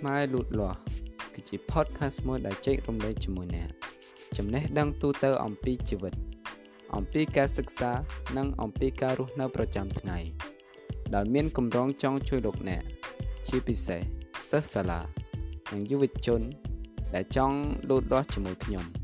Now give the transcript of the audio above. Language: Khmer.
ខ្មែរលូតលាស់គឺជា podcast មួយដែលចែករំលែកជាមួយអ្នកចំណេះដឹងទូទៅអំពីជីវិត អំពីការសិក្សានិងអំពីការរស់នៅប្រចាំថ្ងៃដោយមានកម្រងចង់ជួយលោកអ្នកជាពិសេសសិស្សសាលានិងយុវជនដែលចង់លូតលាស់ជាមួយខ្ញុំ។